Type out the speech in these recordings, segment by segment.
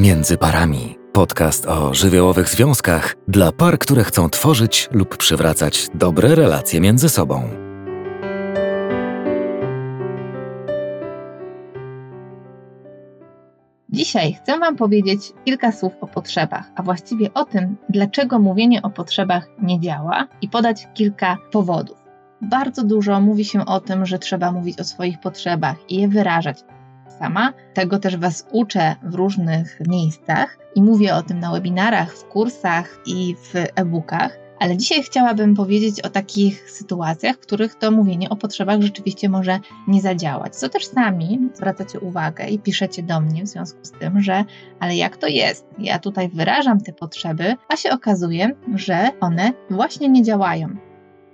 Między parami. Podcast o żywiołowych związkach dla par, które chcą tworzyć lub przywracać dobre relacje między sobą. Dzisiaj chcę Wam powiedzieć kilka słów o potrzebach, a właściwie o tym, dlaczego mówienie o potrzebach nie działa i podać kilka powodów. Bardzo dużo mówi się o tym, że trzeba mówić o swoich potrzebach i je wyrażać sama. Tego też Was uczę w różnych miejscach i mówię o tym na webinarach, w kursach i w e-bookach. Ale dzisiaj chciałabym powiedzieć o takich sytuacjach, w których to mówienie o potrzebach rzeczywiście może nie zadziałać. Co też sami zwracacie uwagę i piszecie do mnie w związku z tym, że ale jak to jest? Ja tutaj wyrażam te potrzeby, a się okazuje, że one właśnie nie działają.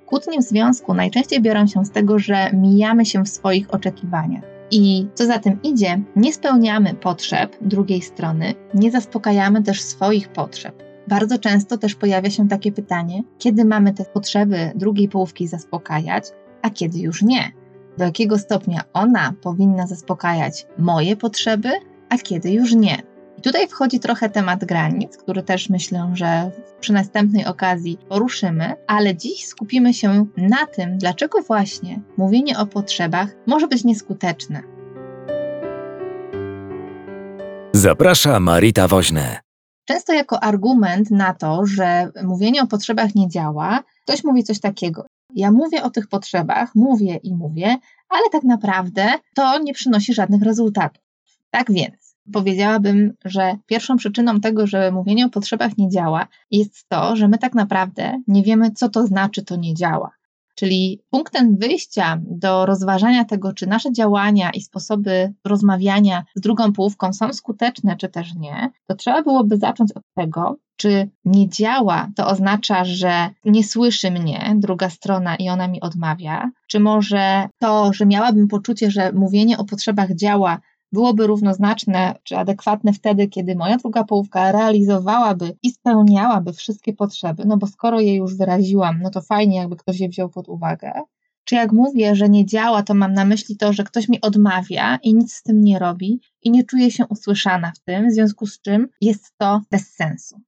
Kłótnie w związku najczęściej biorą się z tego, że mijamy się w swoich oczekiwaniach. I co za tym idzie, nie spełniamy potrzeb drugiej strony, nie zaspokajamy też swoich potrzeb. Bardzo często też pojawia się takie pytanie, kiedy mamy te potrzeby drugiej połówki zaspokajać, a kiedy już nie. Do jakiego stopnia ona powinna zaspokajać moje potrzeby, a kiedy już nie. I tutaj wchodzi trochę temat granic, który też myślę, że przy następnej okazji poruszymy, ale dziś skupimy się na tym, dlaczego właśnie mówienie o potrzebach może być nieskuteczne. Zaprasza Marita Woźne. Często jako argument na to, że mówienie o potrzebach nie działa, ktoś mówi coś takiego. Ja mówię o tych potrzebach, mówię i mówię, ale tak naprawdę to nie przynosi żadnych rezultatów. Tak więc, Powiedziałabym, że pierwszą przyczyną tego, że mówienie o potrzebach nie działa, jest to, że my tak naprawdę nie wiemy, co to znaczy to nie działa. Czyli punktem wyjścia do rozważania tego, czy nasze działania i sposoby rozmawiania z drugą połówką są skuteczne, czy też nie, to trzeba byłoby zacząć od tego, czy nie działa, to oznacza, że nie słyszy mnie druga strona i ona mi odmawia, czy może to, że miałabym poczucie, że mówienie o potrzebach działa, byłoby równoznaczne czy adekwatne wtedy, kiedy moja druga połówka realizowałaby i spełniałaby wszystkie potrzeby, no bo skoro je już wyraziłam, no to fajnie, jakby ktoś je wziął pod uwagę. Czy jak mówię, że nie działa, to mam na myśli to, że ktoś mi odmawia i nic z tym nie robi i nie czuję się usłyszana w tym, w związku z czym jest to bez sensu.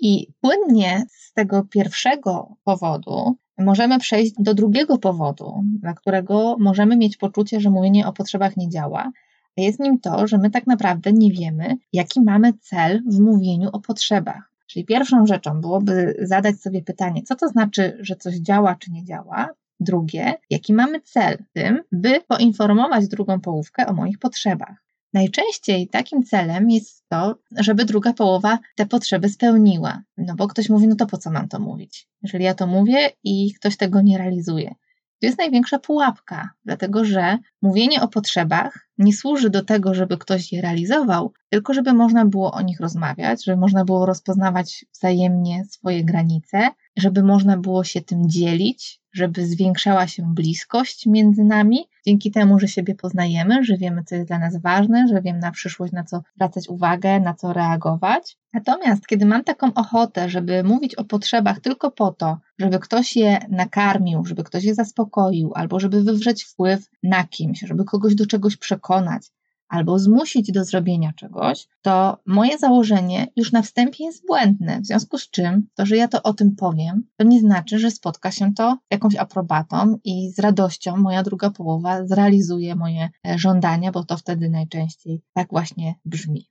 I płynnie z tego pierwszego powodu możemy przejść do drugiego powodu, dla którego możemy mieć poczucie, że mówienie o potrzebach nie działa. Jest nim to, że my tak naprawdę nie wiemy, jaki mamy cel w mówieniu o potrzebach. Czyli pierwszą rzeczą byłoby zadać sobie pytanie, co to znaczy, że coś działa czy nie działa. Drugie, jaki mamy cel w tym, by poinformować drugą połówkę o moich potrzebach. Najczęściej takim celem jest to, żeby druga połowa te potrzeby spełniła. No bo ktoś mówi, no to po co mam to mówić? Jeżeli ja to mówię i ktoś tego nie realizuje. To jest największa pułapka, dlatego że mówienie o potrzebach nie służy do tego, żeby ktoś je realizował, tylko żeby można było o nich rozmawiać, żeby można było rozpoznawać wzajemnie swoje granice, żeby można było się tym dzielić, żeby zwiększała się bliskość między nami, dzięki temu, że siebie poznajemy, że wiemy, co jest dla nas ważne, że wiem na przyszłość, na co zwracać uwagę, na co reagować. Natomiast, kiedy mam taką ochotę, żeby mówić o potrzebach tylko po to, żeby ktoś je nakarmił, żeby ktoś je zaspokoił, albo żeby wywrzeć wpływ na kimś, żeby kogoś do czegoś przekonać, albo zmusić do zrobienia czegoś, to moje założenie już na wstępie jest błędne. W związku z czym to, że ja to o tym powiem, to nie znaczy, że spotka się to jakąś aprobatą i z radością moja druga połowa zrealizuje moje e, żądania, bo to wtedy najczęściej tak właśnie brzmi.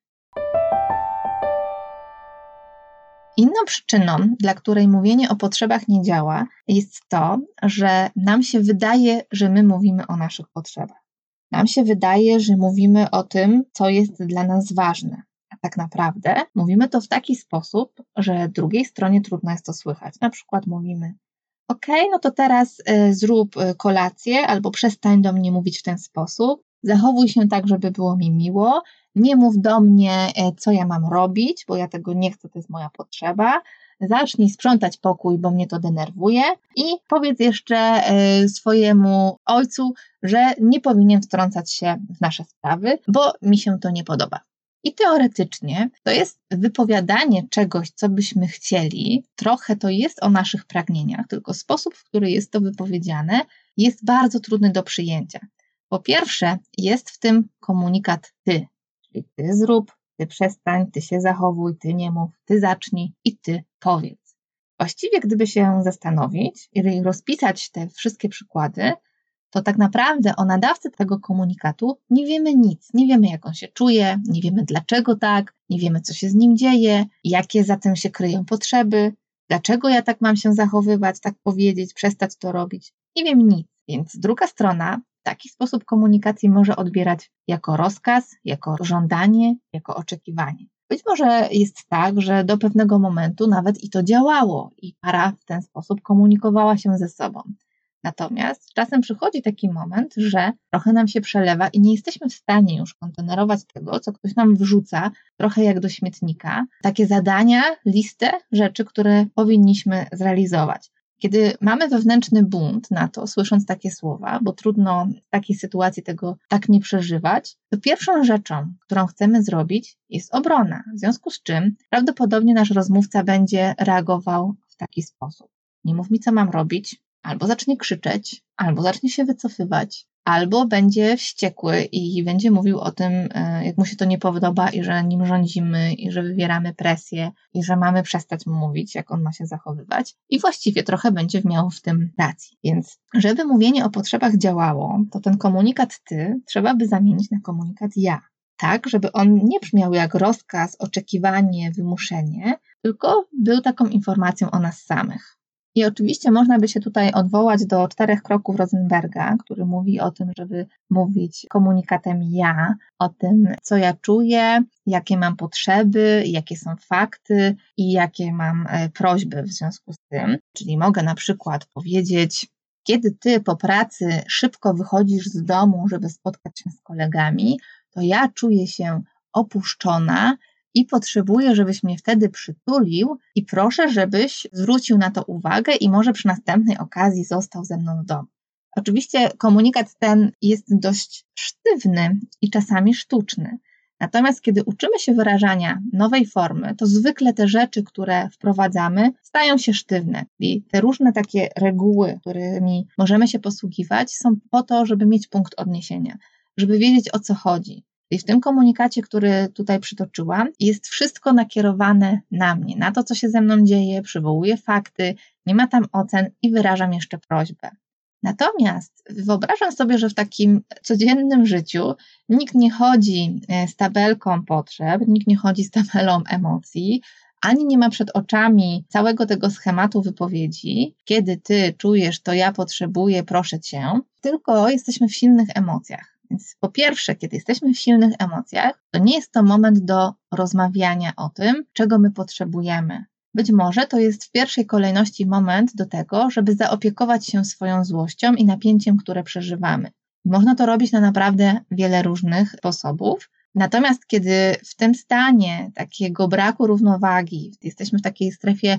Inną przyczyną, dla której mówienie o potrzebach nie działa, jest to, że nam się wydaje, że my mówimy o naszych potrzebach. Nam się wydaje, że mówimy o tym, co jest dla nas ważne. A tak naprawdę mówimy to w taki sposób, że drugiej stronie trudno jest to słychać. Na przykład mówimy: OK, no to teraz y, zrób y, kolację, albo przestań do mnie mówić w ten sposób. Zachowuj się tak, żeby było mi miło. Nie mów do mnie, y, co ja mam robić, bo ja tego nie chcę, to jest moja potrzeba zacznij sprzątać pokój, bo mnie to denerwuje i powiedz jeszcze y, swojemu ojcu, że nie powinien wtrącać się w nasze sprawy, bo mi się to nie podoba. I teoretycznie to jest wypowiadanie czegoś, co byśmy chcieli, trochę to jest o naszych pragnieniach, tylko sposób, w który jest to wypowiedziane, jest bardzo trudny do przyjęcia. Po pierwsze, jest w tym komunikat ty, czyli ty zrób, ty przestań, ty się zachowuj, ty nie mów, ty zacznij i ty powiedz. Właściwie, gdyby się zastanowić i rozpisać te wszystkie przykłady, to tak naprawdę o nadawcy tego komunikatu nie wiemy nic. Nie wiemy, jak on się czuje, nie wiemy dlaczego tak, nie wiemy, co się z nim dzieje, jakie za tym się kryją potrzeby, dlaczego ja tak mam się zachowywać, tak powiedzieć, przestać to robić. Nie wiem nic. Więc druga strona taki sposób komunikacji może odbierać jako rozkaz, jako żądanie, jako oczekiwanie. Być może jest tak, że do pewnego momentu nawet i to działało i para w ten sposób komunikowała się ze sobą. Natomiast czasem przychodzi taki moment, że trochę nam się przelewa i nie jesteśmy w stanie już kontenerować tego, co ktoś nam wrzuca, trochę jak do śmietnika, takie zadania, listę rzeczy, które powinniśmy zrealizować. Kiedy mamy wewnętrzny bunt na to, słysząc takie słowa, bo trudno w takiej sytuacji tego tak nie przeżywać, to pierwszą rzeczą, którą chcemy zrobić, jest obrona. W związku z czym prawdopodobnie nasz rozmówca będzie reagował w taki sposób. Nie mów mi, co mam robić, albo zacznie krzyczeć, albo zacznie się wycofywać, albo będzie wściekły i będzie mówił o tym, e, jak mu się to nie podoba i że nim rządzimy i że wywieramy presję i że mamy przestać mu mówić, jak on ma się zachowywać. I właściwie trochę będzie miał w tym racji. Więc, żeby mówienie o potrzebach działało, to ten komunikat ty trzeba by zamienić na komunikat ja. Tak, żeby on nie brzmiał jak rozkaz, oczekiwanie, wymuszenie, tylko był taką informacją o nas samych. I oczywiście można by się tutaj odwołać do czterech kroków Rosenberga, który mówi o tym, żeby mówić komunikatem ja, o tym, co ja czuję, jakie mam potrzeby, jakie są fakty i jakie mam e, prośby w związku z tym. Czyli mogę na przykład powiedzieć, kiedy ty po pracy szybko wychodzisz z domu, żeby spotkać się z kolegami, to ja czuję się opuszczona i potrzebuję, żebyś mnie wtedy przytulił i proszę, żebyś zwrócił na to uwagę i może przy następnej okazji został ze mną w domu. Oczywiście komunikat ten jest dość sztywny i czasami sztuczny. Natomiast kiedy uczymy się wyrażania nowej formy, to zwykle te rzeczy, które wprowadzamy, stają się sztywne. I te różne takie reguły, którymi możemy się posługiwać, są po to, żeby mieć punkt odniesienia, żeby wiedzieć o co chodzi. I w tym komunikacie, który tutaj przytoczyłam, jest wszystko nakierowane na mnie, na to, co się ze mną dzieje, przywołuję fakty, nie ma tam ocen i wyrażam jeszcze prośbę. Natomiast wyobrażam sobie, że w takim codziennym życiu nikt nie chodzi e, z tabelką potrzeb, nikt nie chodzi z tabelą emocji, ani nie ma przed oczami całego tego schematu wypowiedzi, kiedy ty czujesz, to ja potrzebuję, proszę cię, tylko jesteśmy w silnych emocjach. Więc po pierwsze, kiedy jesteśmy w silnych emocjach, to nie jest to moment do rozmawiania o tym, czego my potrzebujemy. Być może to jest w pierwszej kolejności moment do tego, żeby zaopiekować się swoją złością i napięciem, które przeżywamy. Można to robić na naprawdę wiele różnych sposobów. Natomiast kiedy w tym stanie takiego braku równowagi, jesteśmy w takiej strefie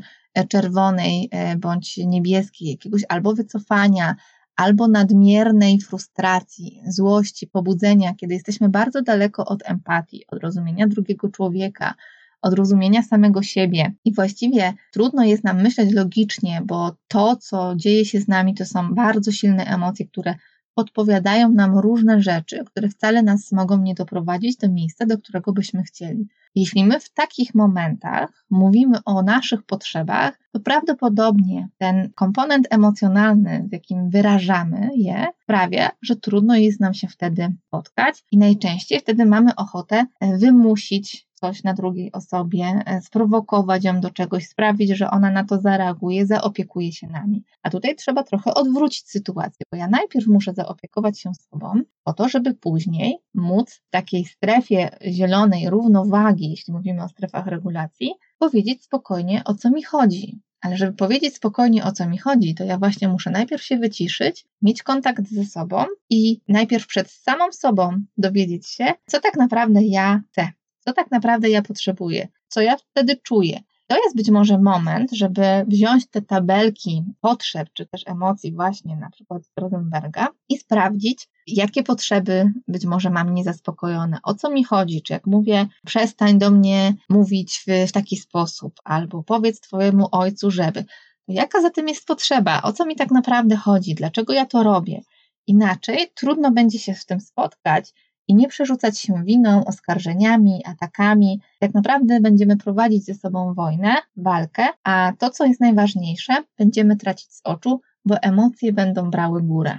czerwonej e, bądź niebieskiej, jakiegoś albo wycofania, albo nadmiernej frustracji, złości, pobudzenia, kiedy jesteśmy bardzo daleko od empatii, od rozumienia drugiego człowieka, od rozumienia samego siebie. I właściwie trudno jest nam myśleć logicznie, bo to, co dzieje się z nami, to są bardzo silne emocje, które podpowiadają nam różne rzeczy, które wcale nas mogą nie doprowadzić do miejsca, do którego byśmy chcieli. Jeśli my w takich momentach mówimy o naszych potrzebach, to prawdopodobnie ten komponent emocjonalny, w jakim wyrażamy je, sprawia, że trudno jest nam się wtedy spotkać i najczęściej wtedy mamy ochotę wymusić coś na drugiej osobie, e, sprowokować ją do czegoś, sprawić, że ona na to zareaguje, zaopiekuje się nami. A tutaj trzeba trochę odwrócić sytuację, bo ja najpierw muszę zaopiekować się sobą, po to, żeby później móc w takiej strefie zielonej równowagi, jeśli mówimy o strefach regulacji, powiedzieć spokojnie, o co mi chodzi. Ale żeby powiedzieć spokojnie o co mi chodzi, to ja właśnie muszę najpierw się wyciszyć, mieć kontakt ze sobą i najpierw przed samą sobą dowiedzieć się, co tak naprawdę ja chcę co tak naprawdę ja potrzebuję, co ja wtedy czuję. To jest być może moment, żeby wziąć te tabelki potrzeb, czy też emocji, właśnie na przykład z Rosenberga i sprawdzić, jakie potrzeby być może mam niezaspokojone, o co mi chodzi, czy jak mówię, przestań do mnie mówić w, w taki sposób, albo powiedz Twojemu ojcu, żeby. To jaka za tym jest potrzeba, o co mi tak naprawdę chodzi, dlaczego ja to robię. Inaczej trudno będzie się z tym spotkać i nie przerzucać się winą, oskarżeniami, atakami. Tak naprawdę będziemy prowadzić ze sobą wojnę, walkę, a to, co jest najważniejsze, będziemy tracić z oczu, bo emocje będą brały górę.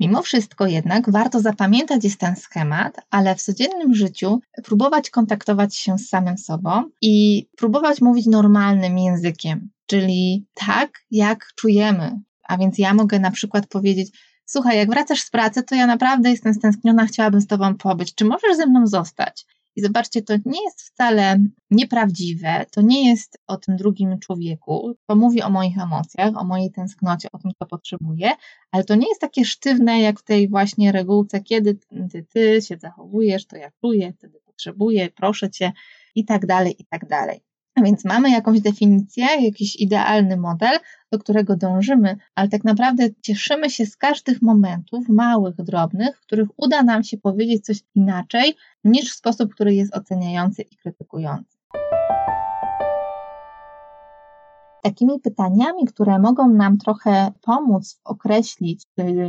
Mimo wszystko jednak warto zapamiętać jest ten schemat, ale w codziennym życiu próbować kontaktować się z samym sobą i próbować mówić normalnym językiem, czyli tak, jak czujemy. A więc ja mogę na przykład powiedzieć: Słuchaj, jak wracasz z pracy, to ja naprawdę jestem stęskniona, chciałabym z Tobą pobyć. Czy możesz ze mną zostać? I zobaczcie, to nie jest wcale nieprawdziwe, to nie jest o tym drugim człowieku, to mówi o moich emocjach, o mojej tęsknocie, o tym, co potrzebuję, ale to nie jest takie sztywne, jak w tej właśnie regułce, kiedy ty, ty się zachowujesz, to ja czuję, wtedy potrzebuję, proszę cię i tak dalej, i tak dalej. A więc mamy jakąś definicję, jakiś idealny model, do którego dążymy, ale tak naprawdę cieszymy się z każdych momentów, małych, drobnych, w których uda nam się powiedzieć coś inaczej niż w sposób, który jest oceniający i krytykujący. Takimi pytaniami, które mogą nam trochę pomóc określić,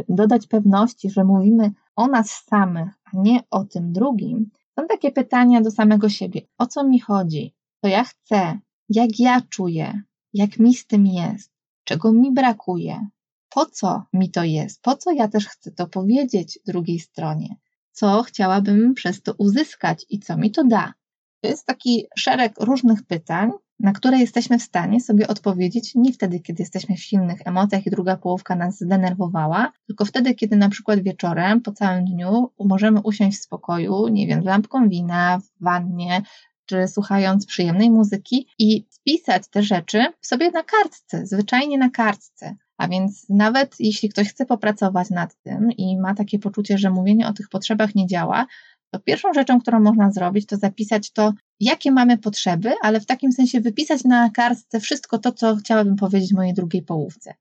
dodać pewności, że mówimy o nas samych, a nie o tym drugim, są takie pytania do samego siebie: o co mi chodzi? Co ja chcę, jak ja czuję, jak mi z tym jest, czego mi brakuje, po co mi to jest, po co ja też chcę to powiedzieć drugiej stronie, co chciałabym przez to uzyskać i co mi to da. To jest taki szereg różnych pytań, na które jesteśmy w stanie sobie odpowiedzieć nie wtedy, kiedy jesteśmy w silnych emocjach i druga połówka nas zdenerwowała, tylko wtedy, kiedy na przykład wieczorem, po całym dniu możemy usiąść w spokoju, nie wiem, z lampką wina, w wannie, czy słuchając przyjemnej muzyki i spisać te rzeczy sobie na kartce, zwyczajnie na kartce. A więc nawet jeśli ktoś chce popracować nad tym i ma takie poczucie, że mówienie o tych potrzebach nie działa, to pierwszą rzeczą, którą można zrobić, to zapisać to, jakie mamy potrzeby, ale w takim sensie wypisać na kartce wszystko to, co chciałabym powiedzieć mojej drugiej połówce.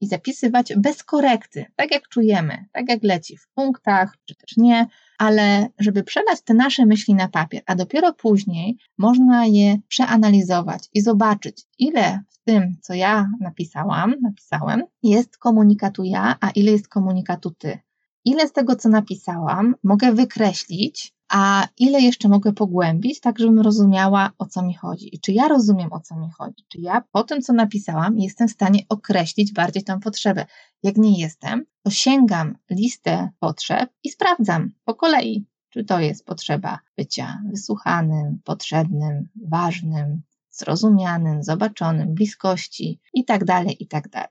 I zapisywać bez korekty, tak jak czujemy, tak jak leci w punktach, czy też nie, ale żeby przelać te nasze myśli na papier, a dopiero później można je przeanalizować i zobaczyć, ile w tym, co ja napisałam, napisałem, jest komunikatu ja, a ile jest komunikatu ty. Ile z tego, co napisałam, mogę wykreślić, a ile jeszcze mogę pogłębić, tak żebym rozumiała, o co mi chodzi. I czy ja rozumiem, o co mi chodzi? Czy ja po tym, co napisałam, jestem w stanie określić bardziej tę potrzebę? Jak nie jestem, to sięgam listę potrzeb i sprawdzam po kolei, czy to jest potrzeba bycia wysłuchanym, potrzebnym, ważnym, zrozumianym, zobaczonym, bliskości itd., tak itd.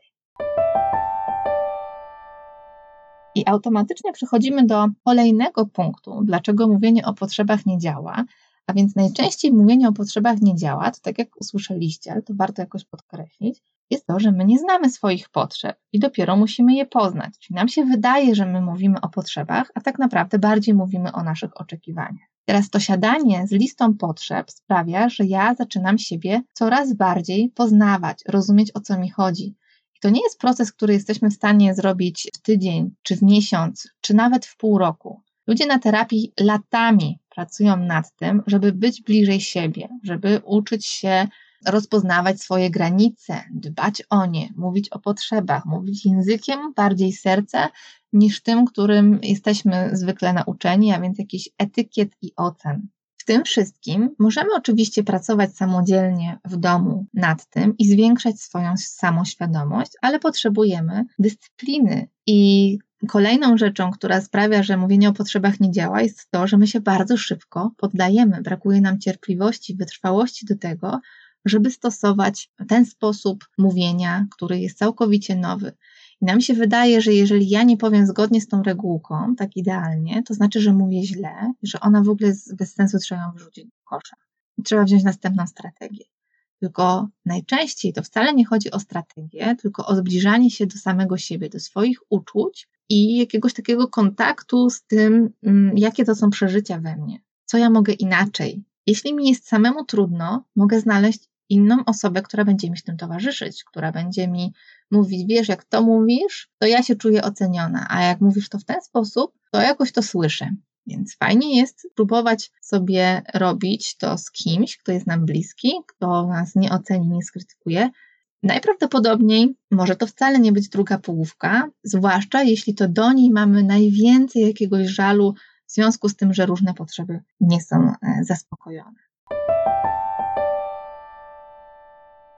I automatycznie przechodzimy do kolejnego punktu, dlaczego mówienie o potrzebach nie działa. A więc najczęściej mówienie o potrzebach nie działa, to tak jak usłyszeliście, ale to warto jakoś podkreślić, jest to, że my nie znamy swoich potrzeb i dopiero musimy je poznać. Czyli nam się wydaje, że my mówimy o potrzebach, a tak naprawdę bardziej mówimy o naszych oczekiwaniach. Teraz to siadanie z listą potrzeb sprawia, że ja zaczynam siebie coraz bardziej poznawać, rozumieć o co mi chodzi. I to nie jest proces, który jesteśmy w stanie zrobić w tydzień, czy w miesiąc, czy nawet w pół roku. Ludzie na terapii latami pracują nad tym, żeby być bliżej siebie, żeby uczyć się rozpoznawać swoje granice, dbać o nie, mówić o potrzebach, mówić językiem bardziej serca niż tym, którym jesteśmy zwykle nauczeni, a więc jakiś etykiet i ocen. Tym wszystkim możemy oczywiście pracować samodzielnie w domu nad tym i zwiększać swoją samoświadomość, ale potrzebujemy dyscypliny i Kolejną rzeczą, która sprawia, że mówienie o potrzebach nie działa, jest to, że my się bardzo szybko poddajemy. Brakuje nam cierpliwości, wytrwałości do tego, żeby stosować ten sposób mówienia, który jest całkowicie nowy. I nam się wydaje, że jeżeli ja nie powiem zgodnie z tą regułką, tak idealnie, to znaczy, że mówię źle, że ona w ogóle bez sensu trzeba ją wyrzucić do kosza. I trzeba wziąć następną strategię. Tylko najczęściej to wcale nie chodzi o strategię, tylko o zbliżanie się do samego siebie, do swoich uczuć i jakiegoś takiego kontaktu z tym, mm, jakie to są przeżycia we mnie, co ja mogę inaczej. Jeśli mi jest samemu trudno, mogę znaleźć inną osobę, która będzie mi w tym towarzyszyć, która będzie mi mówić, wiesz, jak to mówisz, to ja się czuję oceniona, a jak mówisz to w ten sposób, to jakoś to słyszę. Więc fajnie jest próbować sobie robić to z kimś, kto jest nam bliski, kto nas nie oceni, nie skrytykuje. najprawdopodobniej może to wcale nie być druga połówka, zwłaszcza jeśli to do niej mamy najwięcej jakiegoś żalu w związku z tym, że różne potrzeby nie są e, zaspokojone.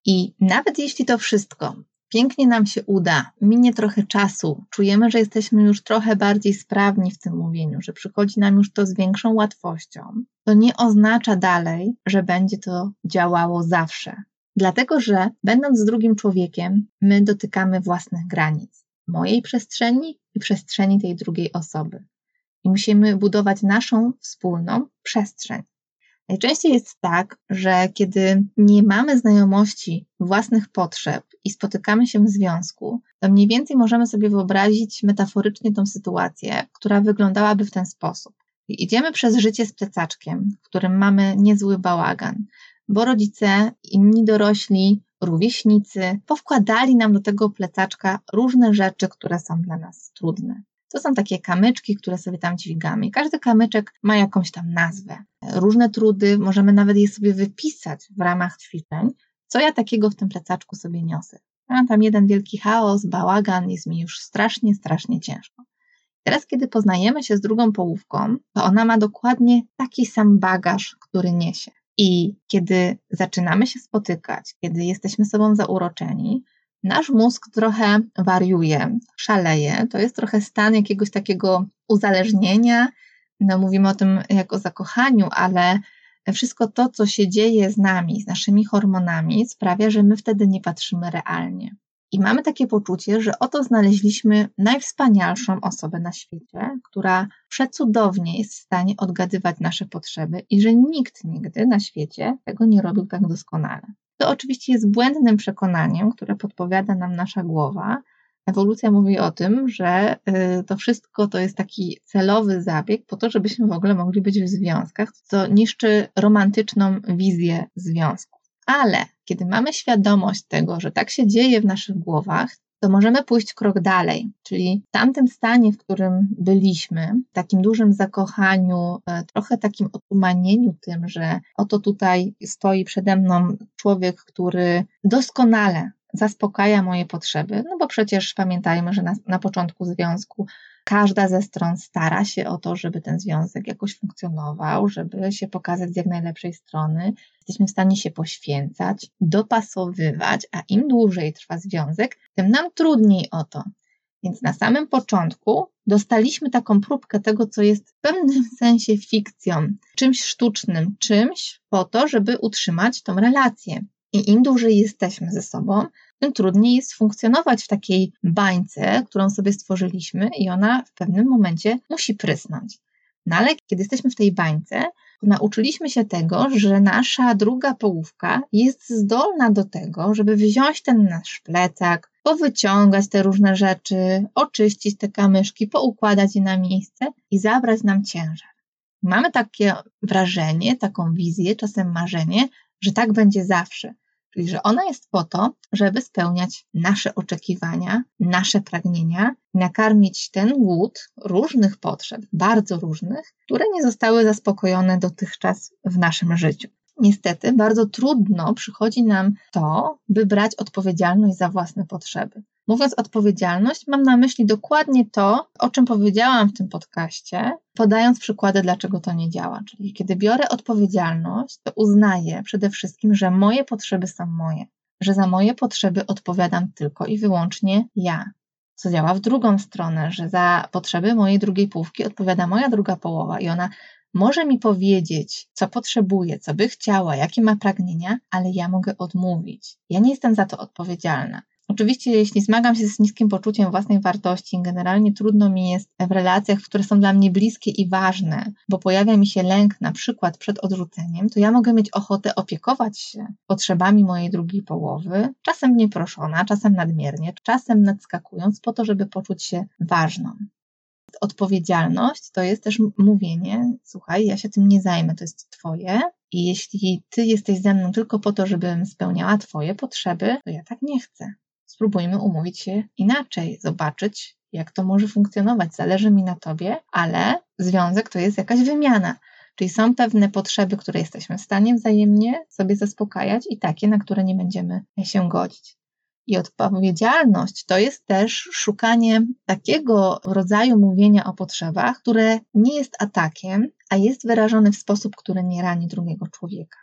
I nawet jeśli to wszystko pięknie nam się uda, minie trochę czasu, czujemy, że jesteśmy już trochę bardziej sprawni w tym mówieniu, że przychodzi nam już to z większą łatwością, to nie oznacza dalej, że będzie to działało zawsze. Dlatego, że będąc z drugim człowiekiem, my dotykamy własnych granic, mojej przestrzeni i przestrzeni tej drugiej osoby. I musimy budować naszą wspólną przestrzeń. Najczęściej jest tak, że kiedy nie mamy znajomości własnych potrzeb i spotykamy się w związku, to mniej więcej możemy sobie wyobrazić metaforycznie tą sytuację, która wyglądałaby w ten sposób. Idziemy przez życie z plecaczkiem, w którym mamy niezły bałagan, bo rodzice, inni dorośli, rówieśnicy powkładali nam do tego plecaczka różne rzeczy, które są dla nas trudne. To są takie kamyczki, które sobie tam dźwigamy. Każdy kamyczek ma jakąś tam nazwę. Różne trudy, możemy nawet je sobie wypisać w ramach ćwiczeń, co ja takiego w tym plecaczku sobie niosę. Mam tam jeden wielki chaos, bałagan, jest mi już strasznie, strasznie ciężko. Teraz, kiedy poznajemy się z drugą połówką, to ona ma dokładnie taki sam bagaż, który niesie. I kiedy zaczynamy się spotykać, kiedy jesteśmy sobą zauroczeni, nasz mózg trochę wariuje, szaleje. To jest trochę stan jakiegoś takiego uzależnienia. No, mówimy o tym jak o zakochaniu, ale wszystko to, co się dzieje z nami, z naszymi hormonami, sprawia, że my wtedy nie patrzymy realnie. I mamy takie poczucie, że oto znaleźliśmy najwspanialszą osobę na świecie, która przecudownie jest w stanie odgadywać nasze potrzeby i że nikt nigdy na świecie tego nie robił tak doskonale. To oczywiście jest błędnym przekonaniem, które podpowiada nam nasza głowa. Ewolucja mówi o tym, że y, to wszystko to jest taki celowy zabieg po to, żebyśmy w ogóle mogli być w związkach, co niszczy romantyczną wizję związku. Ale kiedy mamy świadomość tego, że tak się dzieje w naszych głowach, to możemy pójść krok dalej, czyli w tamtym stanie, w którym byliśmy, takim dużym zakochaniu, e, trochę takim otumanieniu tym, że oto tutaj stoi przede mną człowiek, który doskonale zaspokaja moje potrzeby, no bo przecież pamiętajmy, że na, na początku związku każda ze stron stara się o to, żeby ten związek jakoś funkcjonował, żeby się pokazać z jak najlepszej strony. Jesteśmy w stanie się poświęcać, dopasowywać, a im dłużej trwa związek, tym nam trudniej o to. Więc na samym początku dostaliśmy taką próbkę tego, co jest w pewnym sensie fikcją, czymś sztucznym, czymś po to, żeby utrzymać tą relację. I im dłużej jesteśmy ze sobą, tym trudniej jest funkcjonować w takiej bańce, którą sobie stworzyliśmy, i ona w pewnym momencie musi prysnąć. No ale kiedy jesteśmy w tej bańce, nauczyliśmy się tego, że nasza druga połówka jest zdolna do tego, żeby wziąć ten nasz plecak, powyciągać te różne rzeczy, oczyścić te kamyszki, poukładać je na miejsce i zabrać nam ciężar. Mamy takie wrażenie, taką wizję, czasem marzenie, że tak będzie zawsze, Czyli, że ona jest po to, żeby spełniać nasze oczekiwania, nasze pragnienia, nakarmić ten głód różnych potrzeb, bardzo różnych, które nie zostały zaspokojone dotychczas w naszym życiu. Niestety, bardzo trudno przychodzi nam to, by brać odpowiedzialność za własne potrzeby. Mówiąc odpowiedzialność, mam na myśli dokładnie to, o czym powiedziałam w tym podcaście, podając przykłady, dlaczego to nie działa. Czyli kiedy biorę odpowiedzialność, to uznaję przede wszystkim, że moje potrzeby są moje, że za moje potrzeby odpowiadam tylko i wyłącznie ja. Co działa w drugą stronę, że za potrzeby mojej drugiej połówki odpowiada moja druga połowa i ona może mi powiedzieć, co potrzebuje, co by chciała, jakie ma pragnienia, ale ja mogę odmówić. Ja nie jestem za to odpowiedzialna. Oczywiście, jeśli zmagam się z niskim poczuciem własnej wartości, generalnie trudno mi jest w relacjach, które są dla mnie bliskie i ważne, bo pojawia mi się lęk na przykład przed odrzuceniem, to ja mogę mieć ochotę opiekować się potrzebami mojej drugiej połowy, czasem nieproszona, czasem nadmiernie, czasem nadskakując po to, żeby poczuć się ważną. Odpowiedzialność to jest też mówienie: Słuchaj, ja się tym nie zajmę, to jest Twoje, i jeśli Ty jesteś ze mną tylko po to, żebym spełniała Twoje potrzeby, to ja tak nie chcę spróbujmy umówić się inaczej, zobaczyć, jak to może funkcjonować. Zależy mi na tobie, ale związek to jest jakaś wymiana. Czyli są pewne potrzeby, które jesteśmy w stanie wzajemnie sobie zaspokajać i takie, na które nie będziemy się godzić. I odpowiedzialność to jest też szukanie takiego rodzaju mówienia o potrzebach, które nie jest atakiem, a jest wyrażone w sposób, który nie rani drugiego człowieka.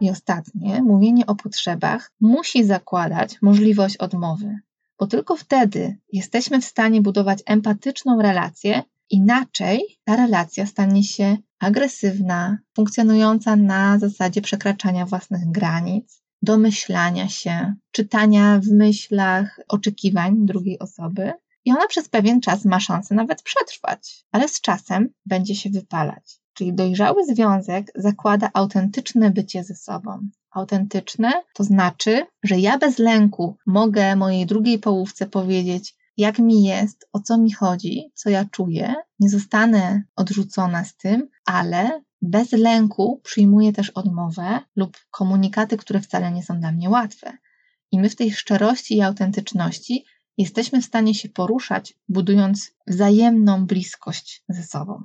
I ostatnie, mówienie o potrzebach musi zakładać możliwość odmowy, bo tylko wtedy jesteśmy w stanie budować empatyczną relację, inaczej ta relacja stanie się agresywna, funkcjonująca na zasadzie przekraczania własnych granic, domyślania się, czytania w myślach oczekiwań drugiej osoby. I ona przez pewien czas ma szansę nawet przetrwać, ale z czasem będzie się wypalać. Czyli dojrzały związek zakłada autentyczne bycie ze sobą. Autentyczne to znaczy, że ja bez lęku mogę mojej drugiej połówce powiedzieć, jak mi jest, o co mi chodzi, co ja czuję. Nie zostanę odrzucona z tym, ale bez lęku przyjmuję też odmowę lub komunikaty, które wcale nie są dla mnie łatwe. I my w tej szczerości i autentyczności jesteśmy w stanie się poruszać, budując wzajemną bliskość ze sobą.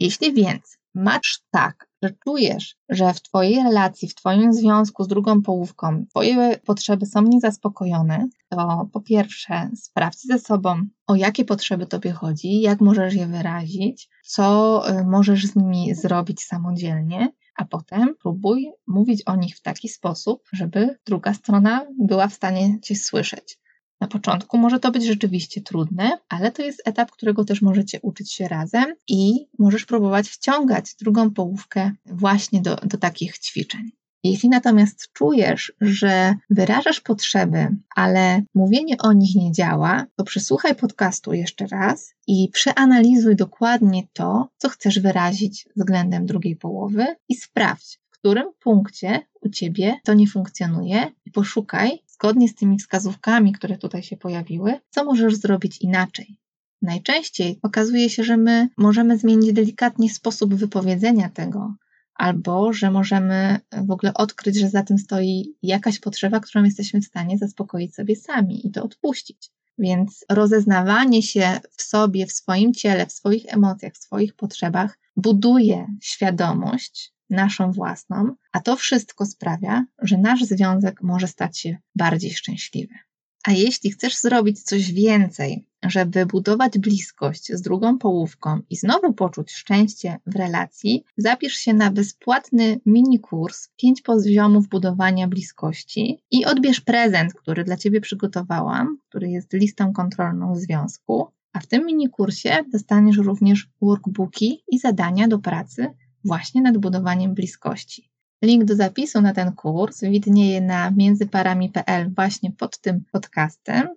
Jeśli więc masz tak, że czujesz, że w Twojej relacji, w Twoim związku z drugą połówką Twoje potrzeby są niezaspokojone, to po pierwsze sprawdź ze sobą, o jakie potrzeby Tobie chodzi, jak możesz je wyrazić, co y, możesz z nimi zrobić samodzielnie, a potem próbuj mówić o nich w taki sposób, żeby druga strona była w stanie Cię słyszeć. Na początku może to być rzeczywiście trudne, ale to jest etap, którego też możecie uczyć się razem i możesz próbować wciągać drugą połówkę właśnie do, do takich ćwiczeń. Jeśli natomiast czujesz, że wyrażasz potrzeby, ale mówienie o nich nie działa, to przesłuchaj podcastu jeszcze raz i przeanalizuj dokładnie to, co chcesz wyrazić względem drugiej połowy i sprawdź, w którym punkcie u ciebie to nie funkcjonuje i poszukaj zgodnie z tymi wskazówkami, które tutaj się pojawiły, co możesz zrobić inaczej. Najczęściej okazuje się, że my możemy zmienić delikatnie sposób wypowiedzenia tego, albo że możemy w ogóle odkryć, że za tym stoi jakaś potrzeba, którą jesteśmy w stanie zaspokoić sobie sami i to odpuścić. Więc rozeznawanie się w sobie, w swoim ciele, w swoich emocjach, w swoich potrzebach buduje świadomość naszą własną, a to wszystko sprawia, że nasz związek może stać się bardziej szczęśliwy. A jeśli chcesz zrobić coś więcej, żeby budować bliskość z drugą połówką i znowu poczuć szczęście w relacji, zapisz się na bezpłatny mini kurs 5 poziomów budowania bliskości i odbierz prezent, który dla Ciebie przygotowałam, który jest listą kontrolną związku. A w tym mini kursie dostaniesz również workbooki i zadania do pracy właśnie nad budowaniem bliskości. Link do zapisu na ten kurs widnieje na międzyparami.pl właśnie pod tym podcastem.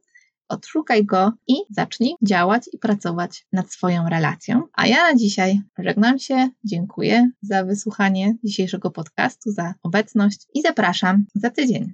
Odszukaj go i zacznij działać i pracować nad swoją relacją. A ja na dzisiaj żegnam się, dziękuję za wysłuchanie dzisiejszego podcastu, za obecność i zapraszam za tydzień.